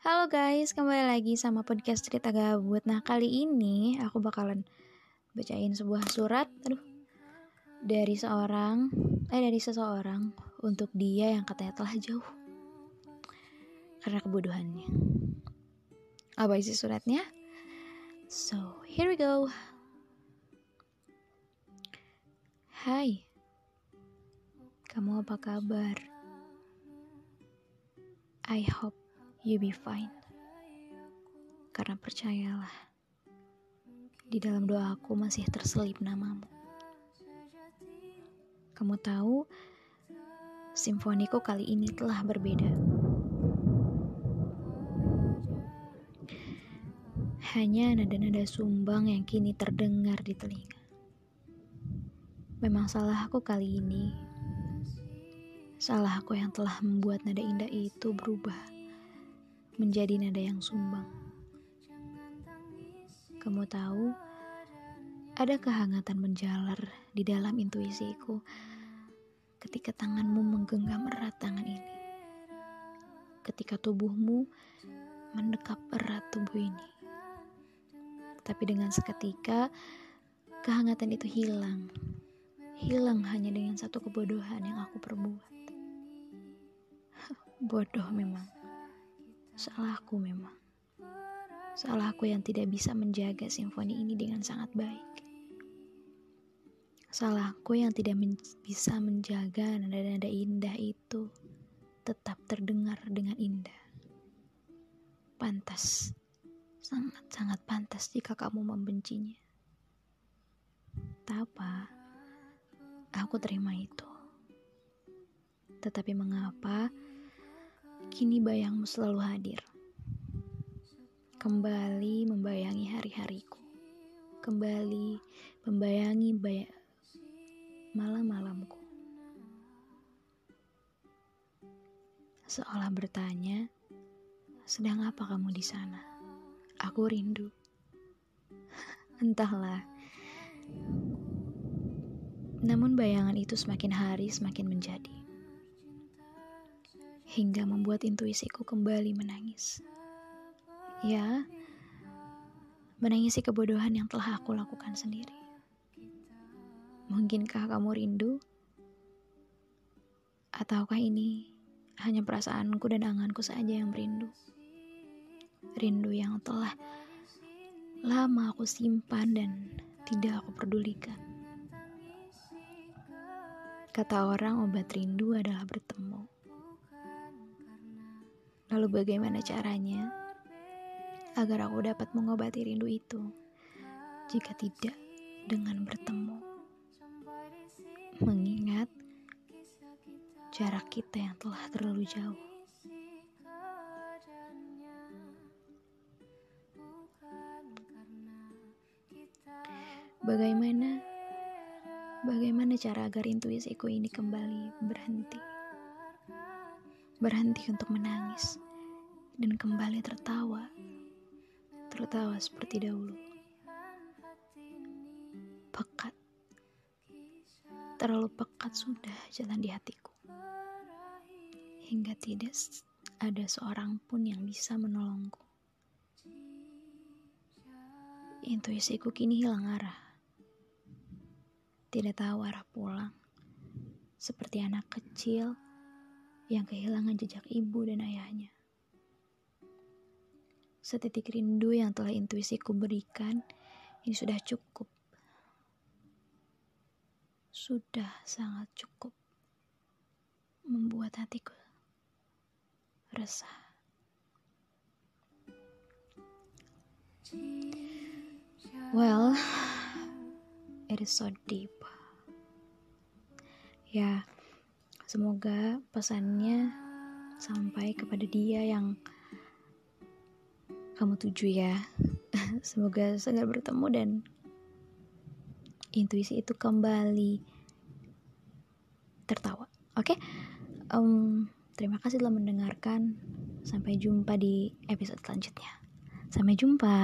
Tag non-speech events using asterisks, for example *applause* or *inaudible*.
Halo guys, kembali lagi sama podcast cerita gabut. Nah kali ini aku bakalan bacain sebuah surat, aduh, dari seorang, eh dari seseorang untuk dia yang katanya telah jauh karena kebodohannya. Apa isi suratnya? So here we go. Hai, kamu apa kabar? I hope you be fine. Karena percayalah, di dalam doaku masih terselip namamu. Kamu tahu, simfoniku kali ini telah berbeda. Hanya nada-nada sumbang yang kini terdengar di telinga. Memang salahku kali ini. Salahku yang telah membuat nada indah itu berubah menjadi nada yang sumbang. Kamu tahu, ada kehangatan menjalar di dalam intuisiku ketika tanganmu menggenggam erat tangan ini. Ketika tubuhmu mendekap erat tubuh ini. Tapi dengan seketika, kehangatan itu hilang hilang hanya dengan satu kebodohan yang aku perbuat. *laughs* Bodoh memang. Salahku memang. Salahku yang tidak bisa menjaga simfoni ini dengan sangat baik. Salahku yang tidak men bisa menjaga nada-nada indah itu tetap terdengar dengan indah. Pantas, sangat-sangat pantas jika kamu membencinya. Tak apa Aku terima itu. Tetapi mengapa kini bayangmu selalu hadir? Kembali membayangi hari-hariku. Kembali membayangi bay malam-malamku. Seolah bertanya, sedang apa kamu di sana? Aku rindu. *laughs* Entahlah, namun bayangan itu semakin hari semakin menjadi. Hingga membuat intuisiku kembali menangis. Ya, menangisi kebodohan yang telah aku lakukan sendiri. Mungkinkah kamu rindu? Ataukah ini hanya perasaanku dan anganku saja yang merindu? Rindu yang telah lama aku simpan dan tidak aku pedulikan. Kata orang obat rindu adalah bertemu. Lalu bagaimana caranya agar aku dapat mengobati rindu itu jika tidak dengan bertemu? Mengingat jarak kita yang telah terlalu jauh. Bagaimana Bagaimana cara agar intuisiku ini kembali berhenti? Berhenti untuk menangis dan kembali tertawa. Tertawa seperti dahulu. Pekat. Terlalu pekat sudah jalan di hatiku. Hingga tidak ada seorang pun yang bisa menolongku. Intuisiku kini hilang arah tidak tahu arah pulang, seperti anak kecil yang kehilangan jejak ibu dan ayahnya. Setitik rindu yang telah intuisiku berikan, ini sudah cukup. Sudah sangat cukup membuat hatiku resah. Well, it is so deep. Ya, semoga pesannya sampai kepada dia yang kamu tuju ya. *laughs* Semoga segera bertemu dan intuisi itu kembali tertawa. Oke, okay? um, terima kasih telah mendengarkan. Sampai jumpa di episode selanjutnya. Sampai jumpa.